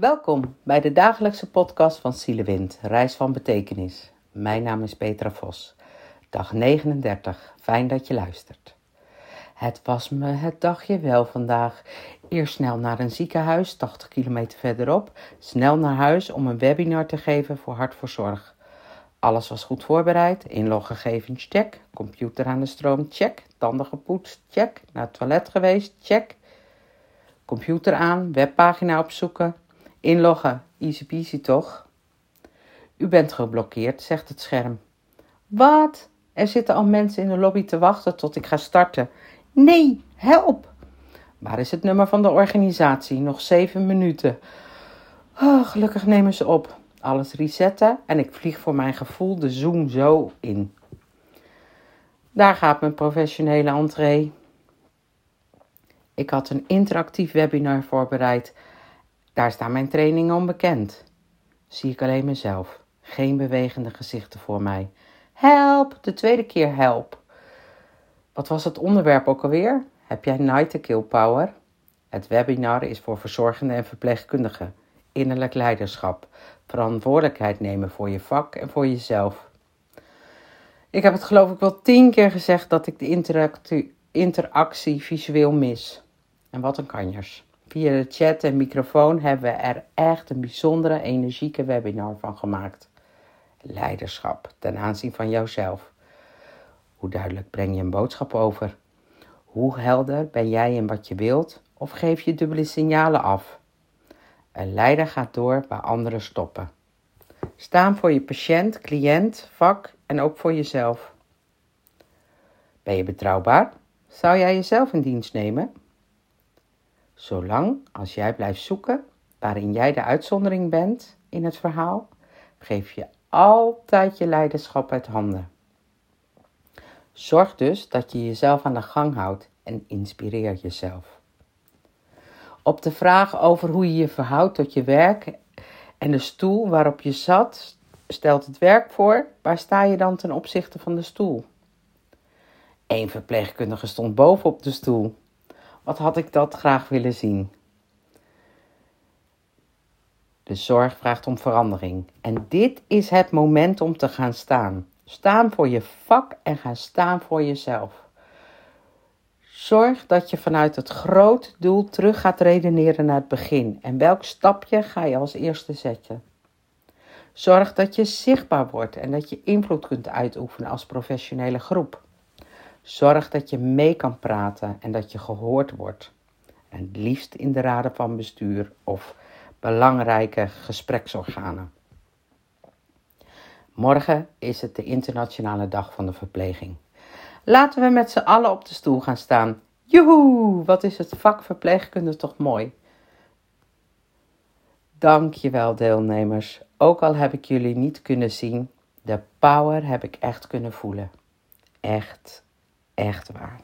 Welkom bij de dagelijkse podcast van Zielewind, Reis van Betekenis. Mijn naam is Petra Vos. Dag 39. Fijn dat je luistert. Het was me het dagje wel vandaag. Eerst snel naar een ziekenhuis, 80 kilometer verderop. Snel naar huis om een webinar te geven voor Hart voor Zorg. Alles was goed voorbereid. Inloggegevens, check. Computer aan de stroom, check. Tanden gepoetst, check. Naar het toilet geweest, check. Computer aan, webpagina opzoeken. Inloggen, easy peasy toch? U bent geblokkeerd, zegt het scherm. Wat? Er zitten al mensen in de lobby te wachten tot ik ga starten. Nee, help! Waar is het nummer van de organisatie? Nog zeven minuten. Oh, gelukkig nemen ze op. Alles resetten en ik vlieg voor mijn gevoel de Zoom zo in. Daar gaat mijn professionele entree. Ik had een interactief webinar voorbereid. Daar staan mijn trainingen onbekend. Zie ik alleen mezelf. Geen bewegende gezichten voor mij. Help, de tweede keer help. Wat was het onderwerp ook alweer? Heb jij Night to Kill Power? Het webinar is voor verzorgenden en verpleegkundigen. Innerlijk leiderschap. Verantwoordelijkheid nemen voor je vak en voor jezelf. Ik heb het geloof ik wel tien keer gezegd dat ik de interactie, interactie visueel mis. En wat een kanjers. Via de chat en microfoon hebben we er echt een bijzondere, energieke webinar van gemaakt. Leiderschap ten aanzien van jouzelf. Hoe duidelijk breng je een boodschap over? Hoe helder ben jij in wat je wilt of geef je dubbele signalen af? Een leider gaat door waar anderen stoppen. Staan voor je patiënt, cliënt, vak en ook voor jezelf. Ben je betrouwbaar? Zou jij jezelf in dienst nemen? Zolang als jij blijft zoeken waarin jij de uitzondering bent in het verhaal, geef je altijd je leiderschap uit handen. Zorg dus dat je jezelf aan de gang houdt en inspireer jezelf. Op de vraag over hoe je je verhoudt tot je werk en de stoel waarop je zat, stelt het werk voor. Waar sta je dan ten opzichte van de stoel? Eén verpleegkundige stond boven op de stoel. Wat had ik dat graag willen zien? De zorg vraagt om verandering. En dit is het moment om te gaan staan. Staan voor je vak en gaan staan voor jezelf. Zorg dat je vanuit het groot doel terug gaat redeneren naar het begin. En welk stapje ga je als eerste zetten? Zorg dat je zichtbaar wordt en dat je invloed kunt uitoefenen als professionele groep. Zorg dat je mee kan praten en dat je gehoord wordt. En het liefst in de raden van bestuur of belangrijke gespreksorganen. Morgen is het de Internationale Dag van de Verpleging. Laten we met z'n allen op de stoel gaan staan. Joehoe, wat is het vak verpleegkunde toch mooi. Dankjewel deelnemers. Ook al heb ik jullie niet kunnen zien, de power heb ik echt kunnen voelen. Echt, echt waar.